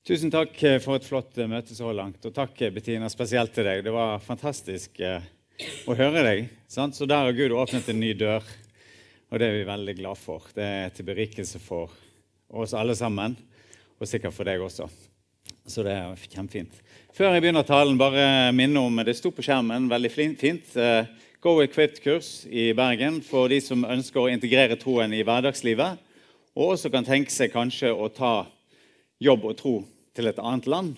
Tusen takk for et flott møte så langt. Og takk, Bettina, spesielt til deg. Det var fantastisk eh, å høre deg. Sant? Så der har Gud åpnet en ny dør, og det er vi veldig glad for. Det er til berikelse for oss alle sammen, og sikkert for deg også. Så det er kjempefint. Før jeg begynner talen, bare minne om Det sto på skjermen, veldig fint. Eh, Go Equipped-kurs i Bergen for de som ønsker å integrere troen i hverdagslivet, og også kan tenke seg kanskje å ta jobb og tro til et annet land.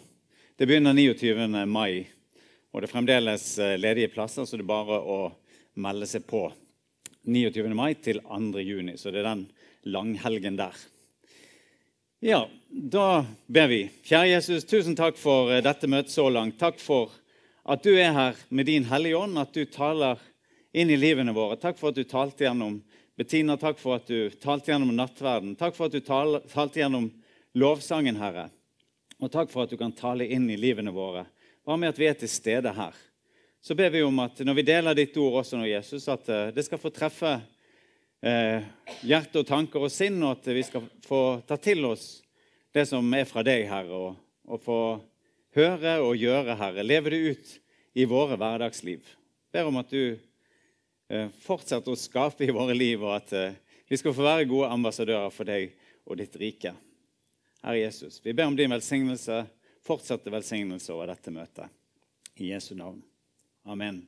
Det begynner 29. mai, og det er fremdeles eh, ledige plasser, så det er bare å melde seg på 29. mai til 2. juni. Så det er den langhelgen der. Ja, da ber vi. Kjære Jesus, tusen takk for eh, dette møtet så langt. Takk for at du er her med din Hellige Ånd, at du taler inn i livene våre. Takk for at du talte gjennom Bettina, takk for at du talte gjennom nattverden. Takk for at du talte gjennom lovsangen, Herre. Og takk for at du kan tale inn i livene våre. Bare med at vi er til stede her. Så ber vi om at når vi deler ditt ord også nå, Jesus, at eh, det skal få treffe eh, hjerte og tanker og sinn, og at vi skal få ta til oss det som er fra deg, Herre, og, og få høre og gjøre, Herre. Leve det ut i våre hverdagsliv. Ber om at du eh, fortsetter å skape i våre liv, og at eh, vi skal få være gode ambassadører for deg og ditt rike. Herre Jesus, vi ber om din velsignelse, fortsatte velsignelse over dette møtet. I Jesu navn. Amen.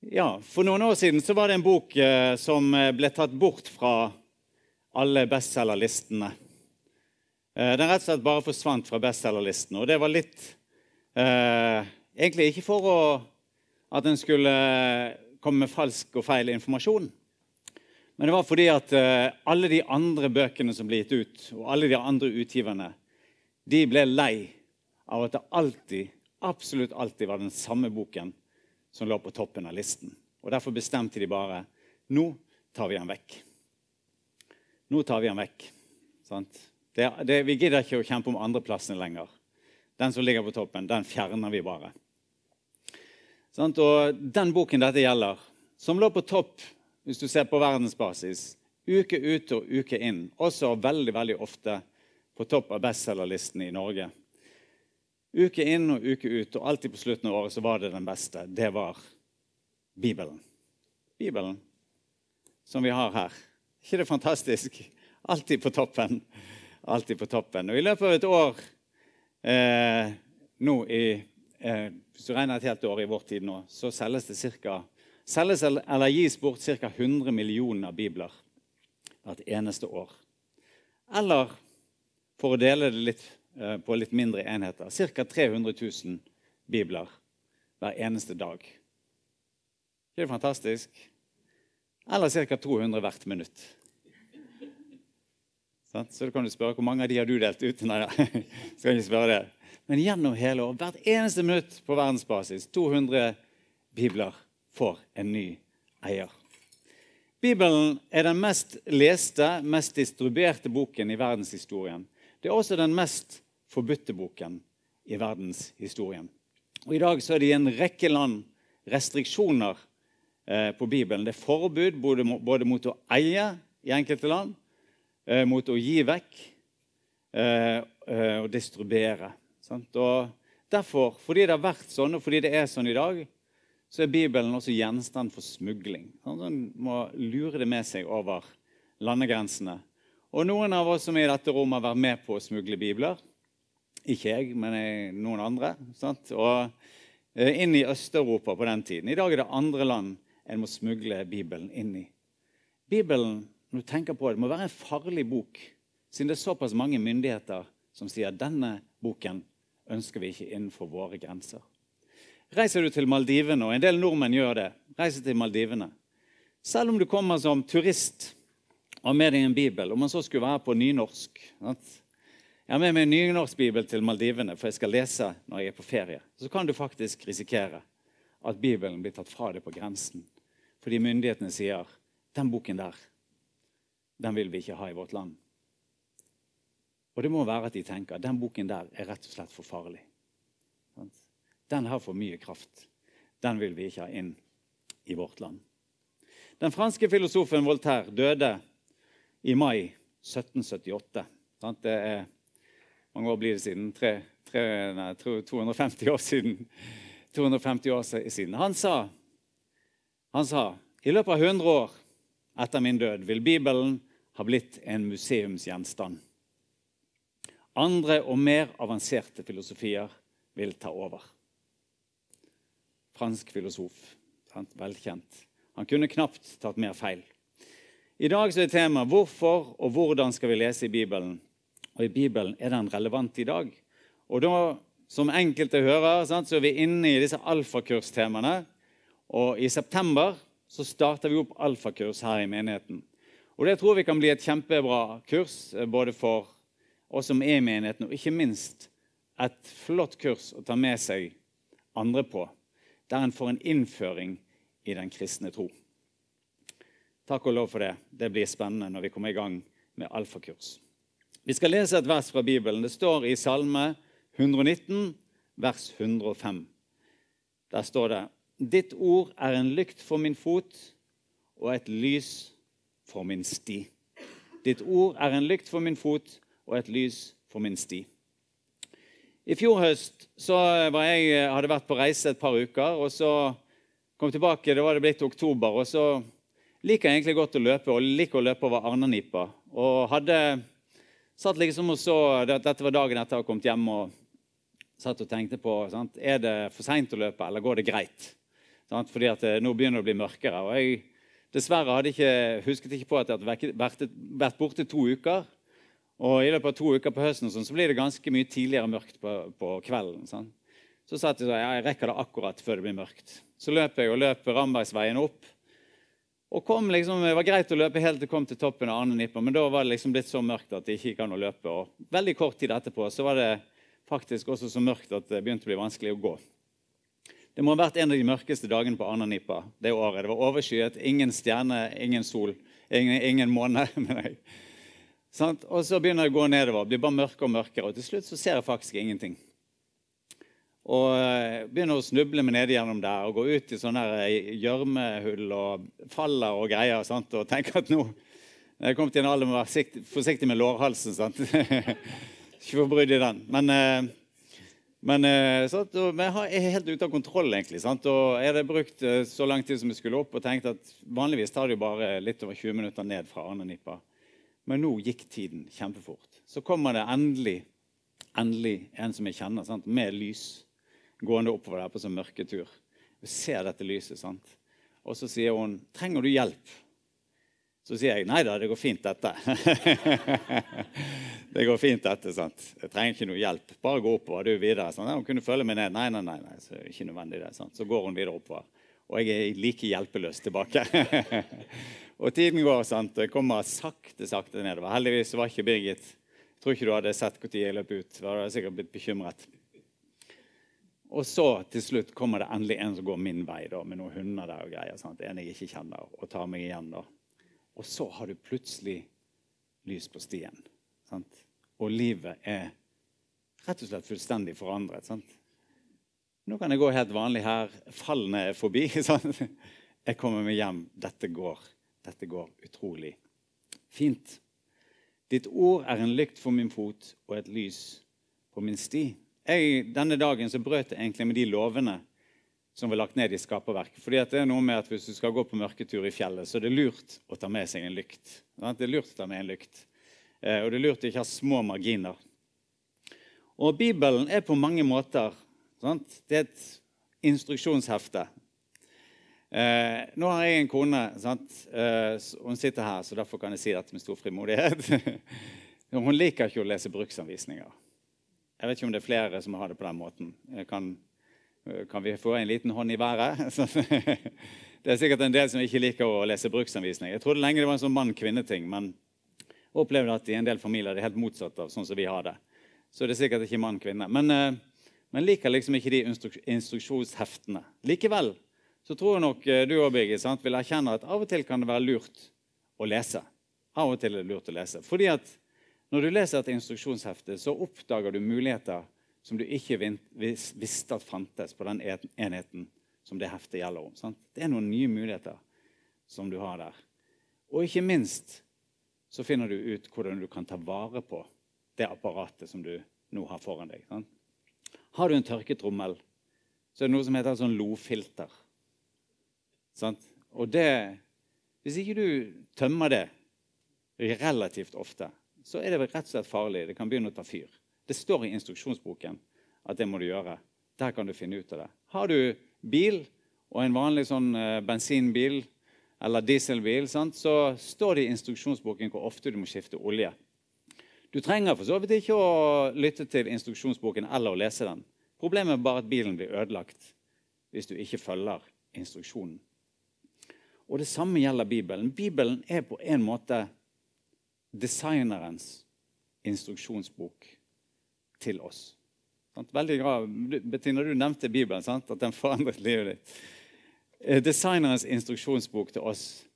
Ja, For noen år siden så var det en bok eh, som eh, ble tatt bort fra alle bestselgerlistene. Eh, den rett og slett bare forsvant fra bestselgerlistene. Og det var litt eh, Egentlig ikke for å, at den skulle komme med falsk og feil informasjon, men det var fordi at uh, alle de andre bøkene som ble gitt ut, og alle de andre utgiverne, de ble lei av at det alltid, absolutt alltid var den samme boken som lå på toppen av listen. Og Derfor bestemte de bare nå tar vi den vekk. Nå tar vi den vekk. Det, det, vi gidder ikke å kjempe om andreplassene lenger. Den som ligger på toppen, den fjerner vi bare. Og Den boken dette gjelder, som lå på topp hvis du ser på verdensbasis, uke ut og uke inn, også veldig veldig ofte på topp av bestselgerlisten i Norge. Uke inn og uke ut, og alltid på slutten av året så var det den beste. Det var Bibelen. Bibelen som vi har her. ikke det fantastisk? Alltid på toppen. Alltid på toppen. Og i løpet av et år eh, nå i eh, Hvis du regner et helt år i vår tid nå, så selges det ca selges eller gis bort ca. 100 millioner bibler hvert eneste år. Eller for å dele det litt, eh, på litt mindre enheter ca. 300 000 bibler hver eneste dag. Det er fantastisk? Eller ca. 200 hvert minutt. Så da kan du spørre hvor mange av de har du delt ut? Nei skal ikke spørre det. Men gjennom hele år, hvert eneste minutt på verdensbasis, 200 bibler får en ny eier. Bibelen er den mest leste, mest distribuerte boken i verdenshistorien. Det er også den mest forbudte boken i verdenshistorien. Og I dag så er det i en rekke land restriksjoner eh, på Bibelen. Det er forbud både, mot å eie i enkelte land, eh, mot å gi vekk eh, og distribuere. Og derfor, fordi det har vært sånn, og fordi det er sånn i dag, så er Bibelen også gjenstand for smugling. Han må lure det med seg over landegrensene. Og Noen av oss som er i dette rommet, har vært med på å smugle bibler. Ikke jeg, men noen andre. Sant? Og eh, Inn i Øst-Europa på den tiden. I dag er det andre land en må smugle Bibelen inn i. Bibelen når du tenker på det, må være en farlig bok, siden det er såpass mange myndigheter som sier denne boken ønsker vi ikke innenfor våre grenser. Reiser du til Maldivene, og en del nordmenn gjør det, reiser til Maldivene. Selv om du kommer som turist og har med deg en bibel, om man så skulle være på nynorsk Jeg har med meg en nynorskbibel til Maldivene, for jeg skal lese når jeg er på ferie. Så kan du faktisk risikere at Bibelen blir tatt fra deg på grensen. Fordi myndighetene sier den boken der, den vil vi ikke ha i vårt land. Og det må være at de tenker den boken der er rett og slett for farlig. Den har for mye kraft. Den vil vi ikke ha inn i vårt land. Den franske filosofen Voltaire døde i mai 1778. Det er mange år blir det siden? Tre, tre, nei, 250 år siden. 250 år siden. Han sa, han sa i løpet av 100 år etter min død vil Bibelen ha blitt en museumsgjenstand. Andre og mer avanserte filosofier vil ta over. Fransk filosof, velkjent. Han kunne knapt tatt mer feil. I dag er temaet hvorfor og hvordan skal vi lese i Bibelen. Og i Bibelen er den relevant i dag. Og da, som enkelte hører, så er vi inne i disse alfakurstemaene. Og i september så starter vi opp alfakurs her i menigheten. Og Det tror vi kan bli et kjempebra kurs eh, både for oss som er i menigheten, og ikke minst et flott kurs å ta med seg andre på, der en får en innføring i den kristne tro. Takk og lov for det. Det blir spennende når vi kommer i gang med alfakurs. Vi skal lese et vers fra Bibelen. Det står i Salme 119, vers 105. Der står det Ditt ord er en lykt for min fot og et lys for min sti. Ditt ord er en lykt for min fot og et lys for min sti. I fjor høst jeg, hadde jeg vært på reise et par uker. og Så kom jeg tilbake, det var det blitt oktober. og Så liker jeg egentlig godt å løpe, og liker å løpe over Arnanipa. Og hadde satt liksom og så, Dette var dagen etter å ha kommet hjem og satt og tenkte på sant? er det for seint å løpe, eller går det greit. Sant? Fordi at det, nå begynner det å bli mørkere. og Jeg dessverre hadde ikke, husket ikke på at jeg hadde vært borte to uker. Og I løpet av to uker på høsten sånn, så blir det ganske mye tidligere mørkt på, på kvelden. Sånn. Så satt jeg sånn, ja, jeg rekker det akkurat før det blir mørkt. Så løp jeg og løp Rambergsveien opp. Og kom liksom, Det var greit å løpe helt til jeg kom til toppen av Arnenippa, men da var det liksom blitt så mørkt at det ikke gikk an å løpe. Og veldig kort tid etterpå så var det faktisk også så mørkt at det begynte å bli vanskelig å gå. Det må ha vært en av de mørkeste dagene på Arnanipa det året. Det var overskyet, ingen stjerne, ingen sol, ingen, ingen måne. sånn? Og så begynner det å gå nedover, blir bare mørkere og mørkere. Og til slutt så ser jeg faktisk ingenting. Og eh, begynner å snuble meg ned gjennom der og gå ut i sånne eh, gjørmehull og faller og greier. Sant? Og tenker at nå jeg kom til en alder med å være forsiktig med lårhalsen. sant? Ikke få brudd i den. Men eh, men sant? jeg er helt ute av kontroll, egentlig. Sant? Og jeg hadde brukt så lang tid som jeg skulle opp, og tenkte at vanligvis tar det jo bare litt over 20 minutter ned fra Arnenipa. Men nå gikk tiden kjempefort. Så kommer det endelig, endelig en som jeg kjenner, sant? med lys, gående oppover der på sånn mørketur. Vi ser dette lyset. sant? Og så sier hun 'Trenger du hjelp?' Så sier jeg nei da, det går fint, dette. det går fint, dette. sant? Jeg trenger ikke noe hjelp. Bare gå oppover. du videre. Sant? Hun kunne følge meg ned. Nei, nei, nei, nei. Så, ikke nødvendig det, sant? så går hun videre oppover. Og jeg er like hjelpeløs tilbake. og tiden går. sant? og Jeg kommer sakte, sakte nedover. Heldigvis var ikke Birgit Jeg tror ikke du hadde sett når jeg løp ut. Du hadde sikkert blitt bekymret. Og så til slutt kommer det endelig en som går min vei, da, med noen hunder der og greier. sant? En jeg ikke kjenner, og tar meg igjen. da. Og så har du plutselig lys på stien. Sant? Og livet er rett og slett fullstendig forandret. Sant? Nå kan jeg gå helt vanlig her. Fallene er forbi. Sånn. Jeg kommer meg hjem. Dette går. Dette går utrolig fint. Ditt ord er en lykt for min fot og et lys på min sti. Jeg, denne dagen så brøt jeg egentlig med de lovene som var lagt ned i skaperverket. Fordi det er noe med at Hvis du skal gå på mørketur i fjellet, så er det lurt å ta med seg en lykt. Det er lurt å ta med en lykt. Eh, og det er lurt å ikke ha små marginer. Og Bibelen er på mange måter sant? Det er et instruksjonshefte. Eh, nå har jeg en kone. Eh, hun sitter her, så derfor kan jeg si dette med stor frimodighet. hun liker ikke å lese bruksanvisninger. Jeg vet ikke om det er flere som har det på den måten. Kan kan vi få en liten hånd i været? det er sikkert en del som ikke liker å lese bruksanvisninger. Jeg trodde lenge det var en sånn mann-kvinne-ting, men jeg opplevde at i en del familier det er helt motsatt av sånn som vi har det. Så det er sikkert ikke mann-kvinne. Men, eh, men liker liksom ikke de instruksjonsheftene. Likevel så tror jeg nok eh, du og Birgit vil erkjenne at av og til kan det være lurt å lese. Av og til er det lurt å lese. Fordi at når du leser et instruksjonshefte, så oppdager du muligheter som du ikke visste at fantes på den enheten som det heftet gjelder om. Sant? Det er noen nye muligheter som du har der. Og ikke minst så finner du ut hvordan du kan ta vare på det apparatet som du nå har foran deg. Sant? Har du en tørketrommel, så er det noe som heter sånn lofilter. Sant? Og det Hvis ikke du tømmer det relativt ofte, så er det rett og slett farlig. Det kan begynne å ta fyr. Det står i instruksjonsboken at det må du gjøre. Der kan du finne ut av det. Har du bil og en vanlig sånn eh, bensinbil eller dieselbil, sant, så står det i instruksjonsboken hvor ofte du må skifte olje. Du trenger for så vidt ikke å lytte til instruksjonsboken eller å lese den. Problemet er bare at bilen blir ødelagt hvis du ikke følger instruksjonen. Og Det samme gjelder Bibelen. Bibelen er på en måte designerens instruksjonsbok til oss. Veldig bra. Bettina, du nevnte Bibelen, sant? at den forandret livet ditt. Eh, designerens instruksjonsbok til oss.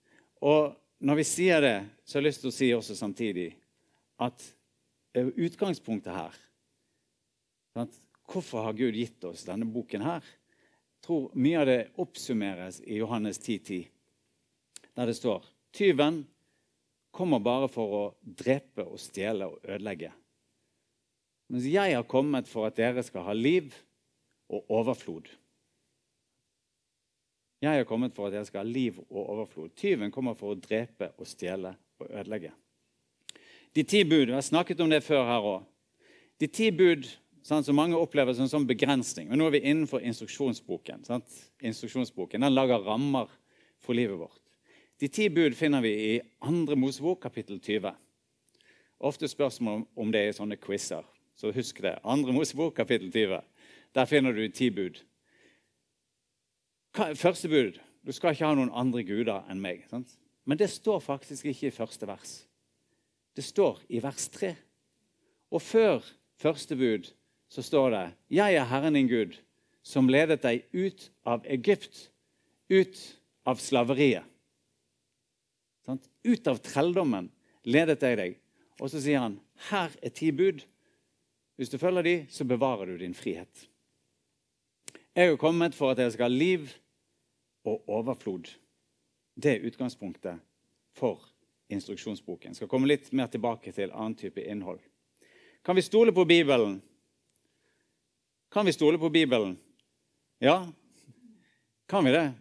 Og når vi sier det, så har jeg lyst til å si også samtidig at eh, utgangspunktet her? Hvorfor har Gud gitt oss denne boken her? Jeg tror mye av det oppsummeres i Johannes 10.10. 10 der det står tyven kommer bare for å drepe og stjele og ødelegge. Mens jeg har kommet for at dere skal ha liv og overflod. Jeg har kommet for at dere skal ha liv og overflod. Tyven kommer for å drepe og stjele og ødelegge. De ti bud, Vi har snakket om det før her òg. De ti bud sant, som mange opplever som en sånn begrensning. Men nå er vi innenfor instruksjonsboken. Sant? Instruksjonsboken den lager rammer for livet vårt. De ti bud finner vi i 2. Mosebok, kapittel 20. Ofte spørsmål om det er sånne quizer. Så husk det. 2. Mosebok, kapittel 20. Der finner du ti bud. Første bud du skal ikke ha noen andre guder enn meg. Sant? Men det står faktisk ikke i første vers. Det står i vers 3. Og før første bud så står det 'Jeg er Herren din Gud, som ledet deg ut av Egypt, ut av slaveriet'. Sånn? Ut av trelldommen ledet jeg deg. Og så sier han, her er ti bud. Hvis du følger de, så bevarer du din frihet. Jeg er kommet for at dere skal ha liv og overflod. Det er utgangspunktet for instruksjonsboken. Skal komme litt mer tilbake til annen type innhold. Kan vi stole på Bibelen? Kan vi stole på Bibelen? Ja. Kan vi det?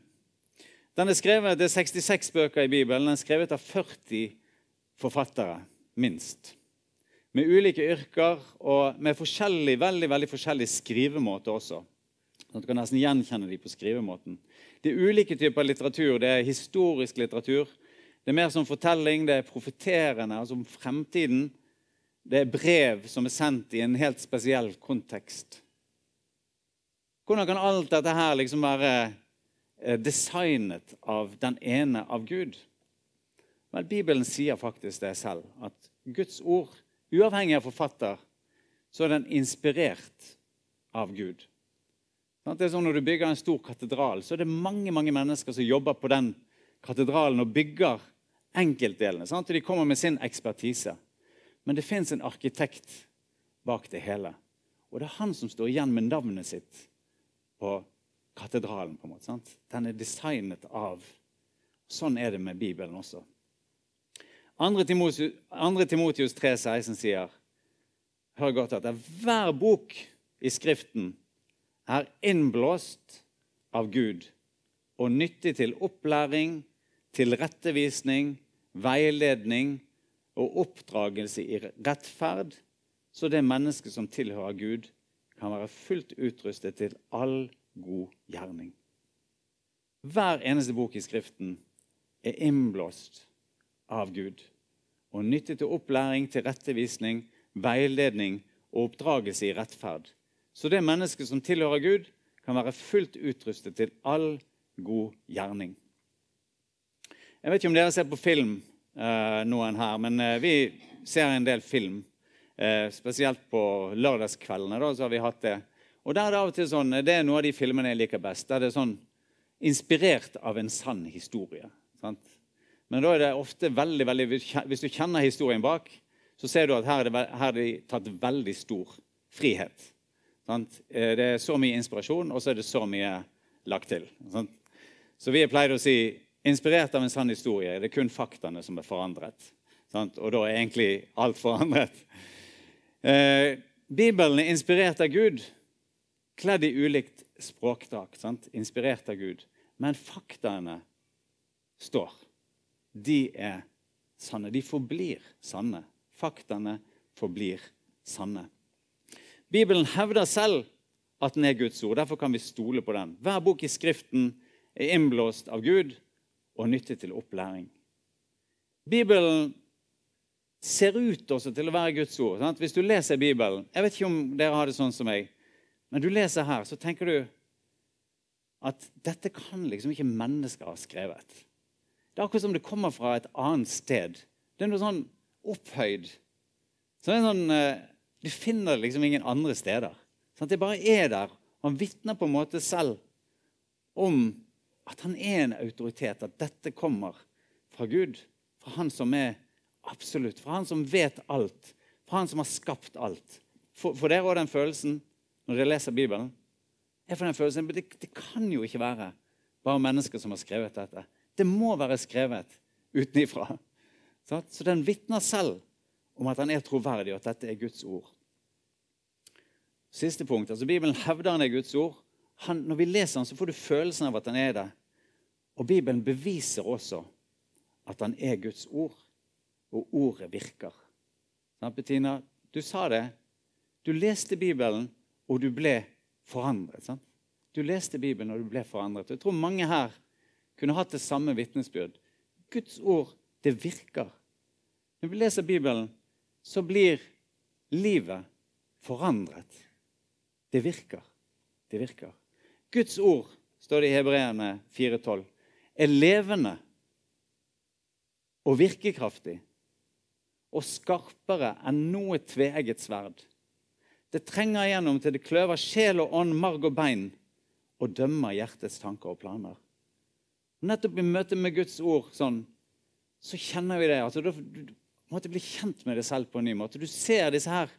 Den er skrevet, Det er 66 bøker i Bibelen. Den er skrevet av 40 forfattere, minst. Med ulike yrker og med forskjellig, veldig, veldig forskjellig skrivemåte også. Sånn du kan nesten gjenkjenne dem på skrivemåten. Det er ulike typer litteratur. Det er historisk litteratur. Det er mer som fortelling, det er profeterende, altså om fremtiden. Det er brev som er sendt i en helt spesiell kontekst. Hvordan kan alt dette her liksom være Eh, designet av den ene av Gud? Vel, Bibelen sier faktisk det selv, at Guds ord, uavhengig av forfatter, så er den inspirert av Gud. Det er sånn Når du bygger en stor katedral, så er det mange mange mennesker som jobber på den katedralen og bygger enkeltdelene. Sant? De kommer med sin ekspertise. Men det fins en arkitekt bak det hele. Og det er han som står igjen med navnet sitt på katedralen. på en måte, sant? Den er designet av Sånn er det med Bibelen også. 2. Timotius 3,16 sier Hør godt at hver bok i Skriften er innblåst av Gud og nyttig til opplæring, til rettevisning, veiledning og oppdragelse i rettferd, så det mennesket som tilhører Gud, kan være fullt utrustet til all god gjerning. Hver eneste bok i Skriften er innblåst av Gud og nyttig til opplæring, til rettevisning, veiledning og oppdragelse i rettferd. Så det mennesket som tilhører Gud, kan være fullt utrustet til all god gjerning. Jeg vet ikke om dere ser på film, eh, noen her, men eh, vi ser en del film. Eh, spesielt på lørdagskveldene da, så har vi hatt det og der er Det av og til sånn, det er noe av de filmene jeg liker best. der det er sånn Inspirert av en sann historie. Sant? Men da er det ofte veldig, veldig, hvis du kjenner historien bak, så ser du at her er er det tatt veldig stor frihet. Sant? Det er så mye inspirasjon, og så er det så mye lagt til. Sant? Så vi pleier å si inspirert av en sann historie. Det er kun faktaene som er forandret. Sant? Og da er egentlig alt forandret. Eh, Bibelen er inspirert av Gud, kledd i ulikt språkdrakt. Inspirert av Gud. Men faktaene står. De er sanne. De forblir sanne. Faktaene forblir sanne. Bibelen hevder selv at den er Guds ord. Derfor kan vi stole på den. Hver bok i Skriften er innblåst av Gud og nyttig til opplæring. Bibelen ser ut også til å være Guds ord. Sant? Hvis du leser Bibelen Jeg vet ikke om dere har det sånn som meg, men du leser her, så tenker du at dette kan liksom ikke mennesker ha skrevet. Det er akkurat som det kommer fra et annet sted. Det er noe sånn opphøyd. Så det er sånn, eh, Du finner det liksom ingen andre steder. Sant? Det bare er der. Han vitner på en måte selv om at han er en autoritet, at dette kommer fra Gud. Fra han som er absolutt. Fra han som vet alt. Fra han som har skapt alt. For, for dere òg den følelsen når dere leser Bibelen? Jeg får den følelsen, det, det kan jo ikke være bare mennesker som har skrevet dette. Det må være skrevet utenifra. Så den vitner selv om at han er troverdig, og at dette er Guds ord. Siste punkt. altså Bibelen hevder han er Guds ord. Han, når vi leser han, så får du følelsen av at han er det. Og Bibelen beviser også at han er Guds ord, og ordet virker. Sant, Bettina? Du sa det. Du leste Bibelen, og du ble forandret. Sant? Du leste Bibelen, og du ble forandret. Jeg tror mange her kunne hatt det samme vitnesbyrd. Guds ord, det virker. Når vi leser Bibelen, så blir livet forandret. Det virker. Det virker. Guds ord, står det i Hebreerne 4,12, er levende og virkekraftig og skarpere enn noe tveegget sverd. Det trenger igjennom til det kløver sjel og ånd, marg og bein, og dømmer hjertets tanker og planer. Nettopp i møte med Guds ord sånn, så kjenner vi det. Altså, du, du, måtte bli kjent med det selv på en ny måte. Du ser disse her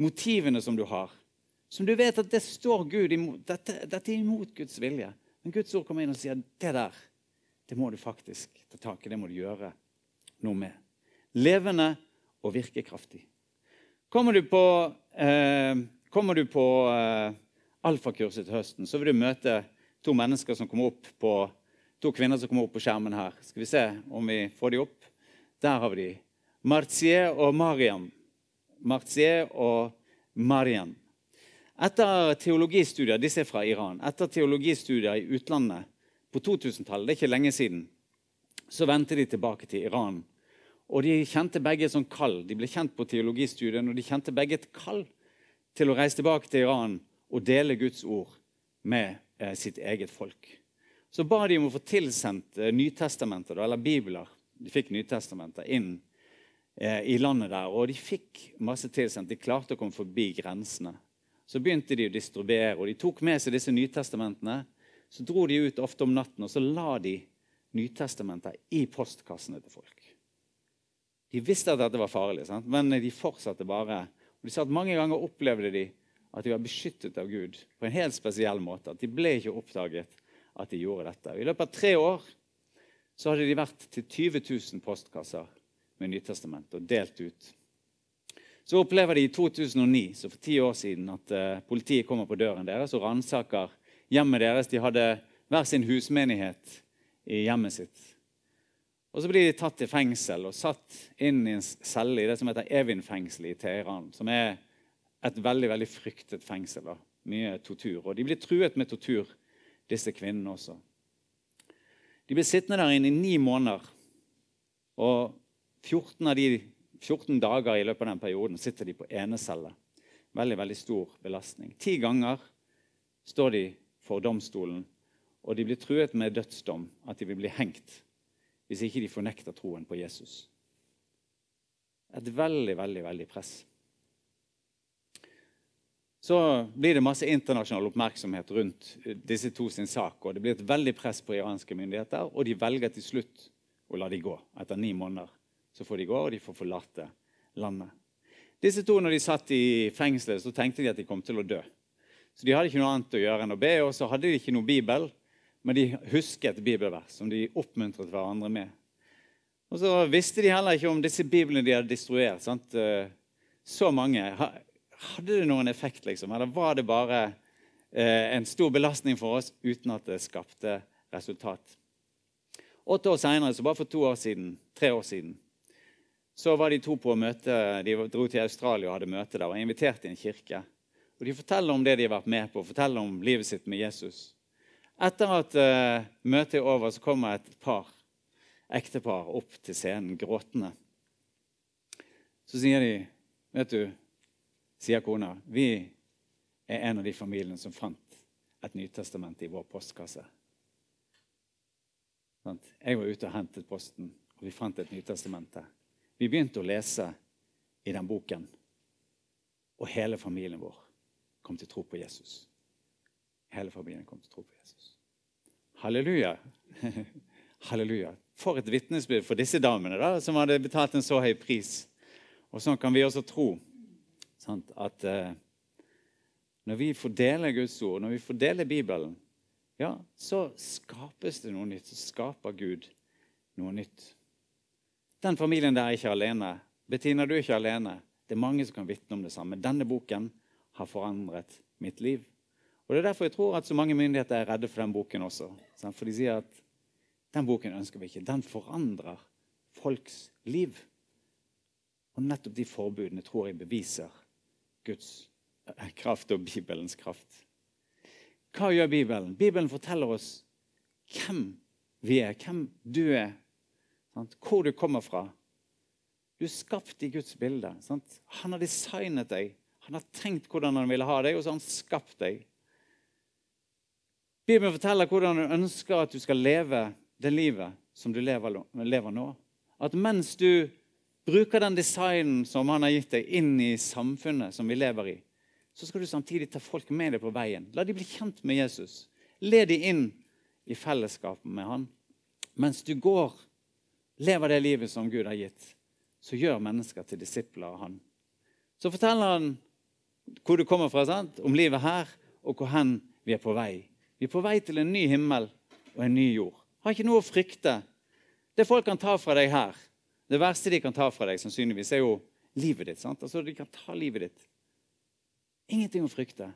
motivene som du har. Som du vet at det står Gud imot. Dette, dette er imot Guds vilje. Men Guds ord kommer inn og sier det der, det må du faktisk ta tak i. Det må du gjøre noe med. Levende og virkekraftig. Kommer du på, eh, kommer du på eh, alfakurset til høsten, så vil du møte to mennesker som kommer opp på, to kvinner som kommer opp på skjermen her. Skal vi se om vi får de opp? Der har vi de. Martier og Mariam. Martier og Mariam. Etter teologistudier disse er fra Iran, etter teologistudier i utlandet på 2000-tallet, det er ikke lenge siden, så vendte de tilbake til Iran og de kjente begge et sånt kall. De ble kjent på teologistudien, og de kjente begge et kall til å reise tilbake til Iran og dele Guds ord med eh, sitt eget folk. Så ba de om å få tilsendt eh, Nytestamenter, eller bibler. De fikk Nytestamenter inn eh, i landet der, og de fikk masse tilsendt. De klarte å komme forbi grensene. Så begynte de å distribuere, og de tok med seg disse Nytestamentene. Så dro de ut ofte om natten, og så la de Nytestamenter i postkassene til folk. De visste at dette var farlig, sant? men de fortsatte bare. Og de sa at Mange ganger opplevde de at de var beskyttet av Gud på en helt spesiell måte. At de ble ikke oppdaget at de gjorde dette. I løpet av tre år så hadde de vært til 20 000 postkasser med Nytestamentet og delt ut. Så opplever de i 2009, så for ti år siden, at uh, politiet kommer på døren deres og ransaker hjemmet deres. De hadde hver sin husmenighet i hjemmet sitt. Og Så blir de tatt i fengsel og satt inn i en celle i det som heter Evin-fengselet i Teheran. Som er et veldig veldig fryktet fengsel. Da. Mye tortur. Og de blir truet med tortur, disse kvinnene også. De blir sittende der inne i ni måneder. Og 14 av de 14 dager i løpet av den perioden sitter de på enecelle. Veldig, veldig stor belastning. Ti ganger står de for domstolen, og de blir truet med dødsdom, at de vil bli hengt hvis ikke de fornekter troen på Jesus. Et veldig, veldig, veldig press. Så blir det masse internasjonal oppmerksomhet rundt disse to sin sak. og Det blir et veldig press på iranske myndigheter, og de velger til slutt å la de gå. Etter ni måneder så får de gå, og de får forlate landet. Disse to, når de satt i fengselet, så tenkte de at de kom til å dø. Så de hadde ikke noe annet å gjøre enn å be, og så hadde de ikke noe bibel. Men de husket bibelvers som de oppmuntret hverandre med. Og så visste de heller ikke om disse biblene de hadde destruert. Sant? Eh, så mange hadde det noen effekt, liksom? Eller var det bare eh, en stor belastning for oss uten at det skapte resultat? Åtte år seinere, så bare for to år siden, tre år siden, så var de to på møte, de dro til Australia og hadde møte der og var invitert i en kirke. Og De forteller om det de har vært med på, forteller om livet sitt med Jesus. Etter at uh, møtet er over, så kommer et par, ektepar opp til scenen gråtende. Så sier de, 'Vet du', sier kona, 'vi er en av de familiene som fant et Nytestament i vår postkasse'. Jeg var ute og hentet posten, og vi fant et Nytestament der. Vi begynte å lese i den boken, og hele familien vår kom til tro på Jesus. Hele familien kom til tro på Jesus. Halleluja. Halleluja. For et vitnesbyrd for disse damene da, som hadde betalt en så høy pris. Og sånn kan vi også tro sant, at eh, når vi fordeler Guds ord, når vi fordeler Bibelen, ja, så skapes det noe nytt. Så skaper Gud noe nytt. Den familien der er ikke alene. Bettina, du er ikke alene. Det er mange som kan vitne om det samme. Denne boken har forandret mitt liv. Og Det er derfor jeg tror at så mange myndigheter er redde for den boken også. For de sier at den boken ønsker vi ikke. Den forandrer folks liv. Og nettopp de forbudene tror jeg beviser Guds eh, kraft og Bibelens kraft. Hva gjør Bibelen? Bibelen forteller oss hvem vi er, hvem du er, Sant? Hvor du kommer fra. Du er skapt i Guds bilde. Sant? Han har designet deg. Han har tenkt hvordan han ville ha deg, og så har han skapt deg. Bibelen forteller hvordan han ønsker at du skal leve det livet som du lever, lever nå. At mens du bruker den designen som han har gitt deg, inn i samfunnet som vi lever i, så skal du samtidig ta folk med deg på veien. La de bli kjent med Jesus. Led de inn i fellesskap med han. Mens du går lever det livet som Gud har gitt, så gjør mennesker til disipler av han. Så forteller han hvor du kommer fra, sant? om livet her, og hvor hen vi er på vei. Vi er på vei til en ny himmel og en ny jord. Har ikke noe å frykte. Det folk kan ta fra deg her, det verste de kan ta fra deg, sannsynligvis, er jo livet ditt. sant? Altså, De kan ta livet ditt. Ingenting å frykte.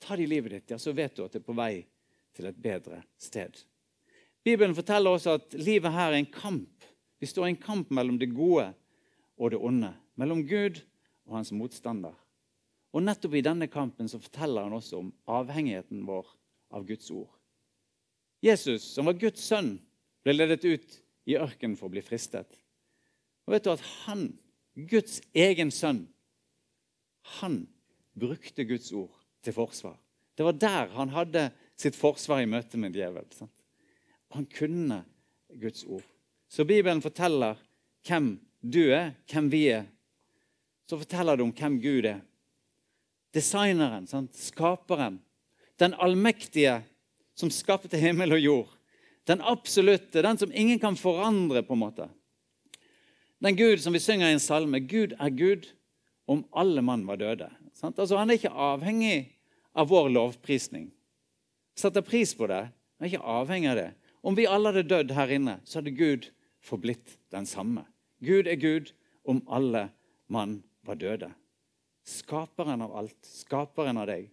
Ta de livet ditt, ja, så vet du at det er på vei til et bedre sted. Bibelen forteller også at livet her er en kamp. Vi står i en kamp mellom det gode og det onde. Mellom Gud og hans motstander. Og nettopp i denne kampen så forteller han også om avhengigheten vår av Guds ord. Jesus, som var Guds sønn, ble ledet ut i ørkenen for å bli fristet. Og vet du at han, Guds egen sønn, han brukte Guds ord til forsvar. Det var der han hadde sitt forsvar i møte med djevelen. Han kunne Guds ord. Så Bibelen forteller hvem du er, hvem vi er. Så forteller det om hvem Gud er. Designeren, sant? skaperen. Den allmektige som skapte himmel og jord. Den absolutte, den som ingen kan forandre. på en måte. Den Gud som vi synger i en salme. Gud er Gud om alle mann var døde. Sant? Altså, han er ikke avhengig av vår lovprisning. Setter pris på det. Han er ikke avhengig av det. Om vi alle hadde dødd her inne, så hadde Gud forblitt den samme. Gud er Gud om alle mann var døde. Skaperen av alt, skaperen av deg.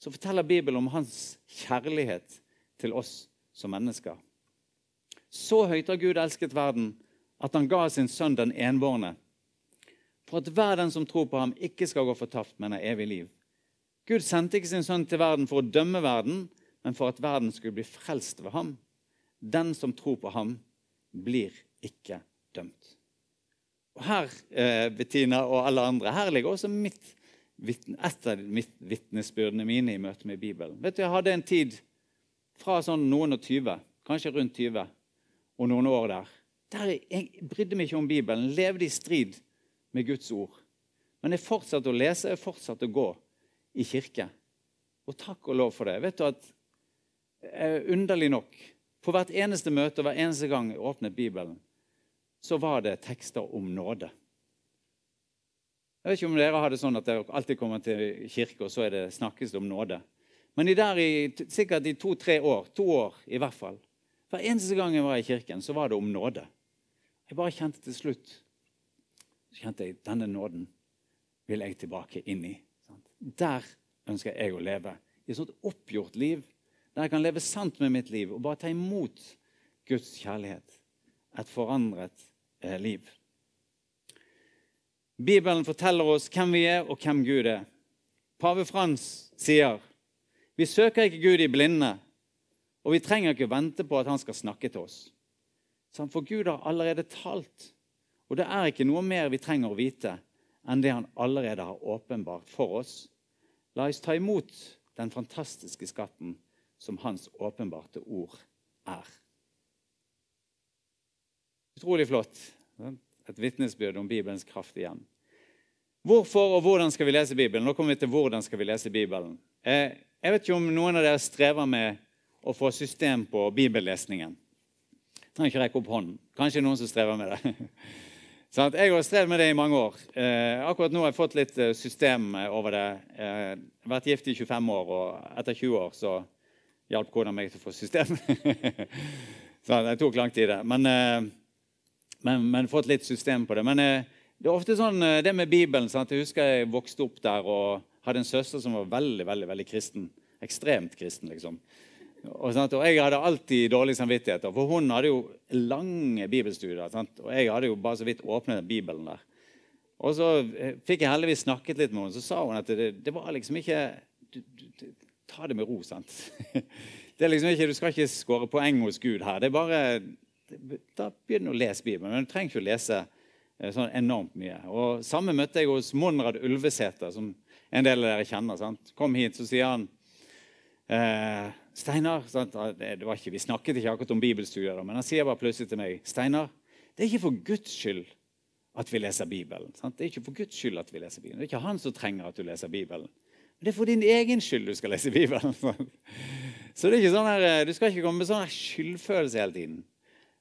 Så forteller Bibelen om hans kjærlighet til oss som mennesker. Så høyt har Gud elsket verden at han ga sin sønn den enbårne, for at hver den som tror på ham, ikke skal gå fortapt, men har evig liv. Gud sendte ikke sin sønn til verden for å dømme verden, men for at verden skulle bli frelst ved ham. Den som tror på ham, blir ikke dømt. Og Her eh, Bettina og alle andre, her ligger også mitt, et av mitt vitnesbyrdene mine i møte med Bibelen. Vet du, Jeg hadde en tid fra sånn noen og tyve, kanskje rundt 20, og noen år der, der jeg brydde meg ikke om Bibelen, levde i strid med Guds ord. Men jeg fortsatte å lese, jeg fortsatte å gå i kirke. Og takk og lov for det. Vet du at eh, Underlig nok på hvert eneste møte og hver eneste gang jeg åpnet Bibelen, så var det tekster om nåde. Jeg vet ikke om dere har det sånn at dere alltid kommer til kirke, og så er det snakkes om nåde. Men i der i, sikkert i to-tre år, to år i hvert fall, hver eneste gang jeg var i kirken, så var det om nåde. Jeg bare kjente til slutt så kjente jeg denne nåden vil jeg tilbake inn i. Der ønsker jeg å leve. I et sånt oppgjort liv der jeg kan leve sant med mitt liv og bare ta imot Guds kjærlighet. Et forandret liv. Bibelen forteller oss hvem vi er, og hvem Gud er. Pave Frans sier vi søker ikke Gud i blinde, og vi trenger ikke vente på at han skal snakke til oss. For Gud har allerede talt, og det er ikke noe mer vi trenger å vite enn det han allerede har åpenbart for oss. La oss ta imot den fantastiske skatten som hans åpenbarte ord er. Utrolig flott. Et vitnesbyrd om Bibelens kraft igjen. Hvorfor og hvordan skal vi lese Bibelen? Nå kommer vi til hvordan skal vi lese Bibelen. Eh, jeg vet ikke om noen av dere strever med å få system på bibellesningen. Jeg trenger ikke rekke opp hånden. Kanskje noen som strever med det. Sånn jeg har strevd med det i mange år. Eh, akkurat nå har jeg fått litt eh, system over det. Har vært gift i 25 år, og etter 20 år så hjalp kona meg til å få system. sånn, det tok lang tid, det. Men, men, men, fått litt system på det. Men det er ofte sånn, eh, det med Bibelen. Sant? Jeg husker jeg vokste opp der og hadde en søster som var veldig veldig, veldig kristen. Ekstremt kristen, liksom. Og, sant? og Jeg hadde alltid dårlig samvittighet, for hun hadde jo lange bibelstudier. Sant? Og jeg hadde jo bare så vidt åpnet Bibelen der. Og så eh, fikk jeg heldigvis snakket litt med henne, så sa hun at det, det var liksom ikke du, du, Ta det med ro, sant. Det er liksom ikke, Du skal ikke skåre poeng hos Gud her. Det er bare, Da begynner du å lese Bibelen. Men du trenger ikke å lese Eh, sånn enormt mye. Og Samme møtte jeg hos Monrad Ulvesæter, som en del av dere kjenner. Sant? Kom hit, så sier han eh, Steinar sant? Det var ikke, Vi snakket ikke akkurat om bibelstudier, men han sier bare plutselig til meg Steinar, det er ikke for Guds skyld at vi leser Bibelen. Sant? Det er ikke for Guds skyld at vi leser Bibelen. Det er ikke han som trenger at du leser Bibelen. Det er for din egen skyld du skal lese Bibelen. Så det er ikke sånn her, eh, Du skal ikke komme med sånn skyldfølelse hele tiden.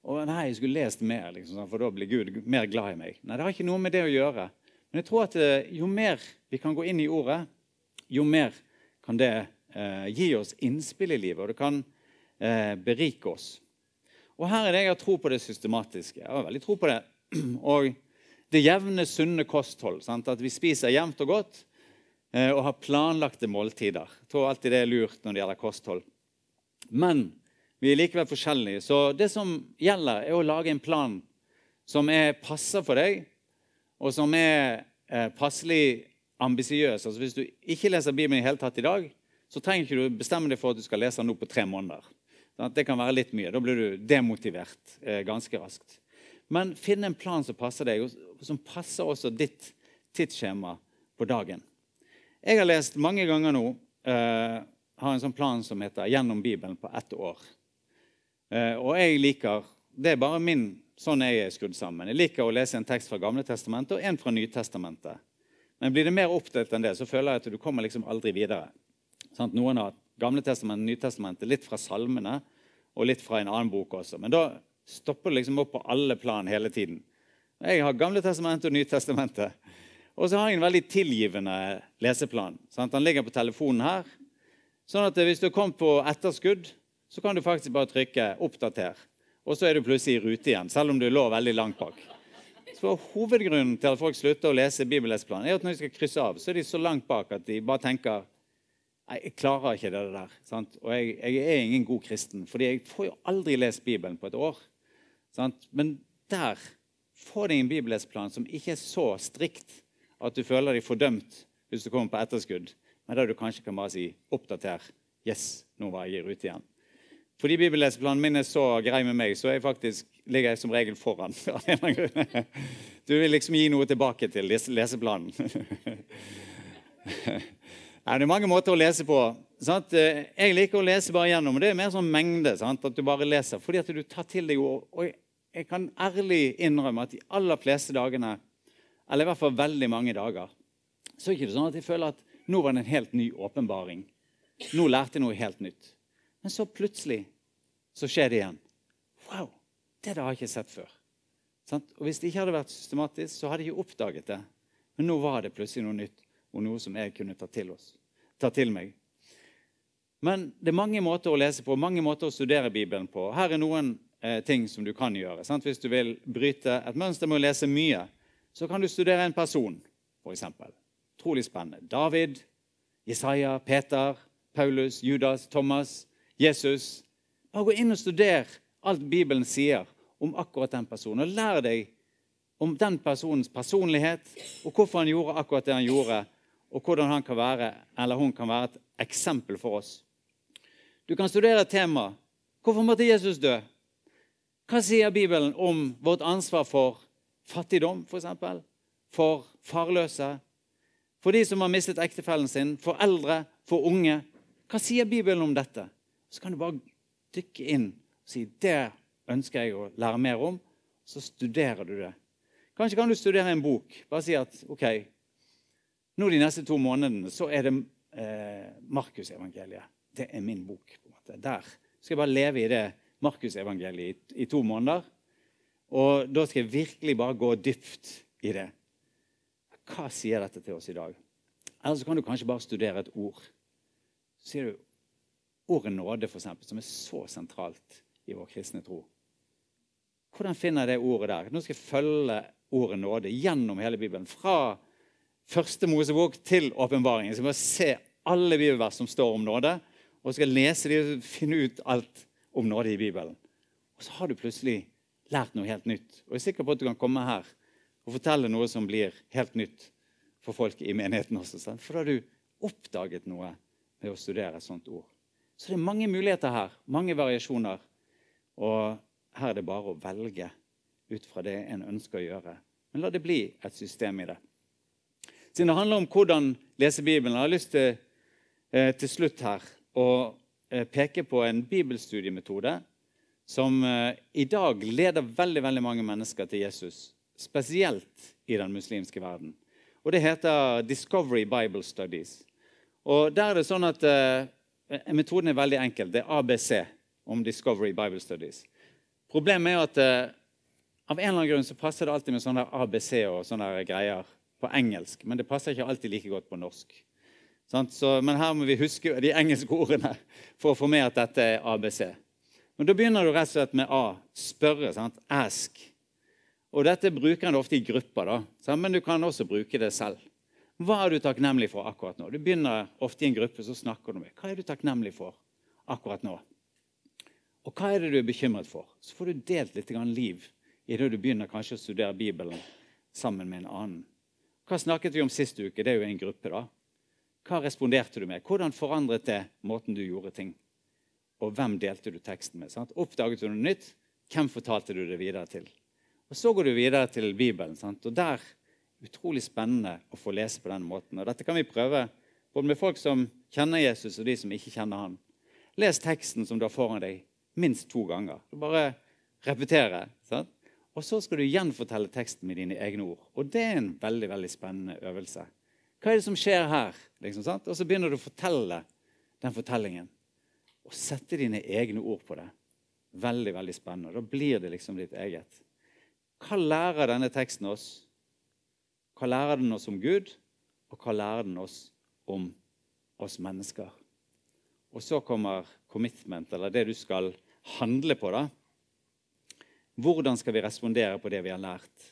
Og nei, jeg skulle lest mer, liksom, for da blir Gud mer glad i meg. Nei, Det har ikke noe med det å gjøre. Men jeg tror at eh, jo mer vi kan gå inn i ordet, jo mer kan det eh, gi oss innspill i livet, og det kan eh, berike oss. Og her er det jeg har tro på det systematiske. Jeg har veldig tro på det. Og det jevne, sunne kosthold. Sant? At vi spiser jevnt og godt eh, og har planlagte måltider. Jeg tror alltid det er lurt når det gjelder kosthold. Men vi er likevel forskjellige. Så det som gjelder, er å lage en plan som er passer for deg, og som er eh, passelig ambisiøs. Altså, hvis du ikke leser Bibelen i hele tatt i dag, så trenger ikke du bestemme deg for at du skal lese den nå på tre måneder. Sånn det kan være litt mye. Da blir du demotivert eh, ganske raskt. Men finn en plan som passer deg, og som passer også ditt tidsskjema på dagen. Jeg har lest mange ganger nå eh, har en sånn plan som heter 'Gjennom Bibelen på ett år'. Eh, og jeg liker Det er bare min sånn jeg er skrudd sammen. Jeg liker å lese en tekst fra Gamle Testamentet og en fra Nytestamentet. Men blir det mer oppdelt enn det, så føler jeg at du kommer liksom aldri videre. Sånn, noen har Gamle Testamentet, Nytestamentet, litt fra salmene og litt fra en annen bok også. Men da stopper du liksom opp på alle plan hele tiden. Jeg har Gamle Testamentet og Nytestamentet. Og så har jeg en veldig tilgivende leseplan. Sant? Den ligger på telefonen her. Sånn at hvis du kommet på etterskudd, så kan du faktisk bare trykke 'oppdater', og så er du plutselig i rute igjen, selv om du lå veldig langt bak. Så Hovedgrunnen til at folk slutter å lese Bibelesplanen, er at når de skal krysse av, så er de så langt bak at de bare tenker Nei, jeg klarer ikke det der. Sant? Og jeg, jeg, er ingen god kristen, fordi jeg får jo aldri lest Bibelen på et år. Sant? Men der får de en Bibelesplan som ikke er så strikt at du føler deg fordømt hvis du kommer på etterskudd, men der du kanskje kan bare si 'oppdater'. Yes, nå var jeg i rute igjen. Fordi bibelleseplanen min er så grei med meg, så jeg faktisk, ligger jeg som regel foran. Du vil liksom gi noe tilbake til leseplanen. Det er mange måter å lese på. Sant? Jeg liker å lese bare gjennom. Det er mer sånn mengde. Sant? At du bare leser. Fordi at du tar til deg ord. Og jeg kan ærlig innrømme at de aller fleste dagene, eller i hvert fall veldig mange dager, så er det ikke sånn at jeg føler at nå var det en helt ny åpenbaring. Nå lærte jeg noe helt nytt. Men så plutselig så skjer det igjen. Wow! Det har jeg ikke sett før. Og Hvis det ikke hadde vært systematisk, så hadde jeg ikke oppdaget det. Men nå var det plutselig noe nytt og noe som jeg kunne ta til, oss, ta til meg. Men det er mange måter å lese på, mange måter å studere Bibelen på. Her er noen eh, ting som du kan gjøre. Sant? Hvis du vil bryte et mønster med å lese mye, så kan du studere en person, f.eks. Utrolig spennende. David, Jesaja, Peter, Paulus, Judas, Thomas, Jesus. Bare gå inn og studer alt Bibelen sier om akkurat den personen. Og lær deg om den personens personlighet, og hvorfor han gjorde akkurat det han gjorde, og hvordan han kan være, eller hun kan være et eksempel for oss. Du kan studere et tema. Hvorfor måtte Jesus dø? Hva sier Bibelen om vårt ansvar for fattigdom, f.eks.? For, eksempel? for farløse? For de som har mistet ektefellen sin? For eldre? For unge? Hva sier Bibelen om dette? Så kan du bare dykke inn og si det ønsker jeg å lære mer om. Så studerer du det. Kanskje kan du studere en bok. Bare si at ok, nå de neste to månedene så er det eh, Markusevangeliet. Det er min bok. på en måte. Der skal jeg bare leve i det Markusevangeliet i, i to måneder. Og da skal jeg virkelig bare gå dypt i det. Hva sier dette til oss i dag? Eller så kan du kanskje bare studere et ord. Så sier du ordet nåde, eksempel, som er så sentralt i vår kristne tro. Hvordan finner jeg det ordet der? Nå skal jeg følge ordet nåde gjennom hele Bibelen. Fra første Mosebok til åpenbaringen. Så Jeg skal se alle bibelvers som står om nåde, og skal lese de og finne ut alt om nåde i Bibelen. Og så har du plutselig lært noe helt nytt. Og jeg er sikker på at du kan komme her og fortelle noe som blir helt nytt for folk i menigheten også. For da har du oppdaget noe ved å studere et sånt ord. Så det er mange muligheter her, mange variasjoner. Og her er det bare å velge ut fra det en ønsker å gjøre. Men la det bli et system i det. Siden det handler om hvordan lese Bibelen, jeg har lyst til eh, til slutt her å eh, peke på en bibelstudiemetode som eh, i dag leder veldig, veldig mange mennesker til Jesus. Spesielt i den muslimske verden. Og Det heter Discovery Bible Studies. Og der er det sånn at Metoden er veldig enkel. Det er ABC om Discovery Bible Studies. Problemet er at eh, av en eller annen grunn så passer det alltid med sånne ABC og sånne greier på engelsk. Men det passer ikke alltid like godt på norsk. Så, men her må vi huske de engelske ordene for å få med at dette er ABC. Men Da begynner du rett og slett med A. Spørre. Sant? Ask. Og Dette bruker en ofte i grupper, da, men du kan også bruke det selv. Hva er du takknemlig for akkurat nå? Du begynner ofte i en gruppe, så snakker du med hva er du takknemlig for akkurat nå. Og hva er det du er bekymret for? Så får du delt litt liv i det du begynner kanskje å studere Bibelen sammen med en annen. Hva snakket vi om sist uke? Det er jo en gruppe. da. Hva responderte du med? Hvordan forandret det måten du gjorde ting? Og hvem delte du teksten med? Sant? Oppdaget du noe nytt? Hvem fortalte du det videre til? Og Så går du videre til Bibelen. Sant? Og der utrolig spennende å få lese på den måten. Og Dette kan vi prøve både med folk som kjenner Jesus, og de som ikke kjenner han. Les teksten som du har foran deg, minst to ganger. Bare repetere. Sant? Og så skal du gjenfortelle teksten med dine egne ord. Og det er en veldig veldig spennende øvelse. Hva er det som skjer her? Liksom, og så begynner du å fortelle den fortellingen. Og sette dine egne ord på det. Veldig veldig spennende. Da blir det liksom ditt eget. Hva lærer denne teksten oss? Hva lærer den oss om Gud, og hva lærer den oss om oss mennesker? Og så kommer commitment, eller det du skal handle på. da. Hvordan skal vi respondere på det vi har lært?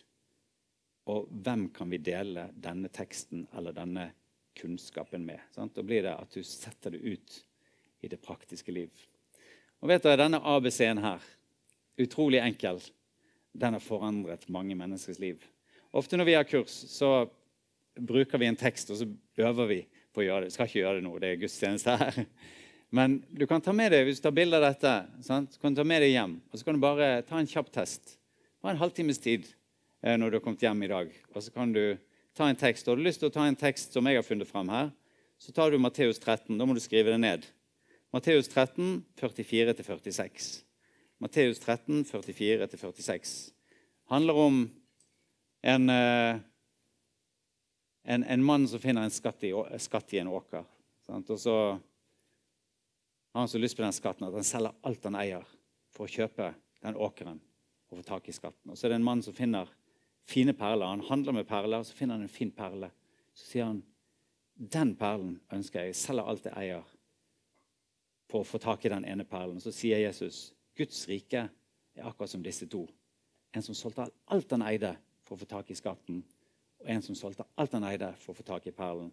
Og hvem kan vi dele denne teksten eller denne kunnskapen med? Sant? Da blir det at du setter det ut i det praktiske liv. Og vet dere, Denne ABC-en her, utrolig enkel, den har forandret mange menneskers liv. Ofte når vi har kurs, så bruker vi en tekst, og så øver vi på å gjøre det. Vi skal ikke gjøre det nå, det er gudstjeneste her. Men du kan ta med deg, hvis du tar bilde av dette. Sant? Kan du ta med deg hjem, og så kan du bare ta en kjapp test. Bare en halvtimes tid eh, når du har kommet hjem i dag. Og så kan du ta en tekst. Har du lyst til å ta en tekst som jeg har funnet fram her, så tar du Matteus 13. Da må du skrive det ned. Matteus 13, 44-46. Matteus 13, 44-46. handler om en, eh, en, en, mann som finner en skatt i, skatt i en åker. Sant? Og så har han så lyst på den skatten at han selger alt han eier, for å kjøpe den åkeren og få tak i skatten. Og så er det en mann som finner fine perler. Han handler med perler, og så finner han en fin perle. Så sier han den perlen ønsker jeg. Jeg selger alt jeg eier, for å få tak i den ene perlen. Så sier Jesus Guds rike er akkurat som disse to. En som solgte alt han eide, for å få tak i skatten. og en som solgte alt han eide for å få tak i perlen.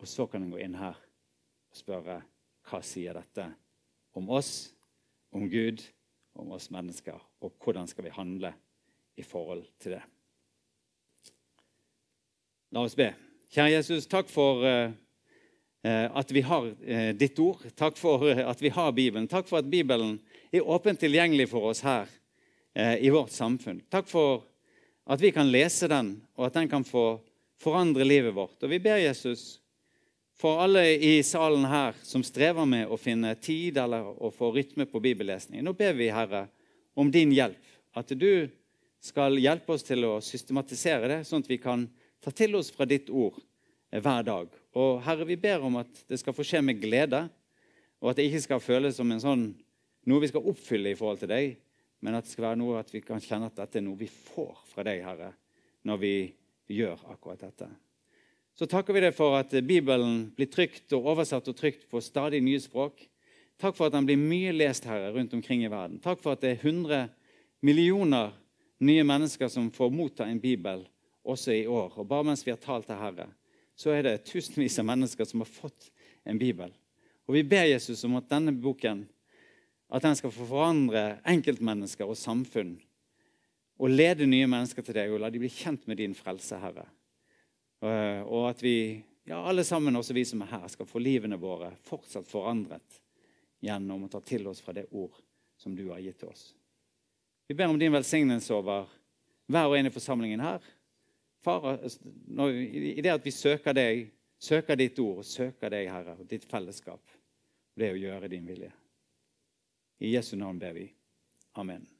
Og så kan en gå inn her og spørre hva sier dette om oss, om Gud, om oss mennesker, og hvordan skal vi handle i forhold til det. La oss be. Kjære Jesus, takk for uh, at vi har uh, ditt ord. Takk for uh, at vi har Bibelen. Takk for at Bibelen er åpent tilgjengelig for oss her i vårt samfunn. Takk for at vi kan lese den, og at den kan få forandre livet vårt. Og vi ber Jesus for alle i salen her som strever med å finne tid eller å få rytme på bibellesning. Nå ber vi, Herre, om din hjelp. At du skal hjelpe oss til å systematisere det, sånn at vi kan ta til oss fra ditt ord hver dag. Og Herre, vi ber om at det skal få skje med glede, og at det ikke skal føles som en sånn, noe vi skal oppfylle i forhold til deg, men at det skal være noe at vi kan kjenne at dette er noe vi får fra deg, Herre, når vi gjør akkurat dette. Så takker vi deg for at Bibelen blir trykt og oversatt og trykt på stadig nye språk. Takk for at den blir mye lest Herre, rundt omkring i verden. Takk for at det er 100 millioner nye mennesker som får motta en bibel også i år. Og bare mens vi har talt til Herre, så er det tusenvis av mennesker som har fått en bibel. Og vi ber Jesus om at denne boken at den skal få forandre enkeltmennesker og samfunn. Og lede nye mennesker til deg og la de bli kjent med din frelse, Herre. Og at vi, ja, alle sammen, også vi som er her, skal få livene våre fortsatt forandret gjennom å ta til oss fra det ord som du har gitt til oss. Vi ber om din velsignelse over hver og en i forsamlingen her. Far, når, I det at vi søker deg, søker ditt ord og søker deg, Herre, og ditt fellesskap, det å gjøre din vilje. I Jesu navn ber vi. Amen.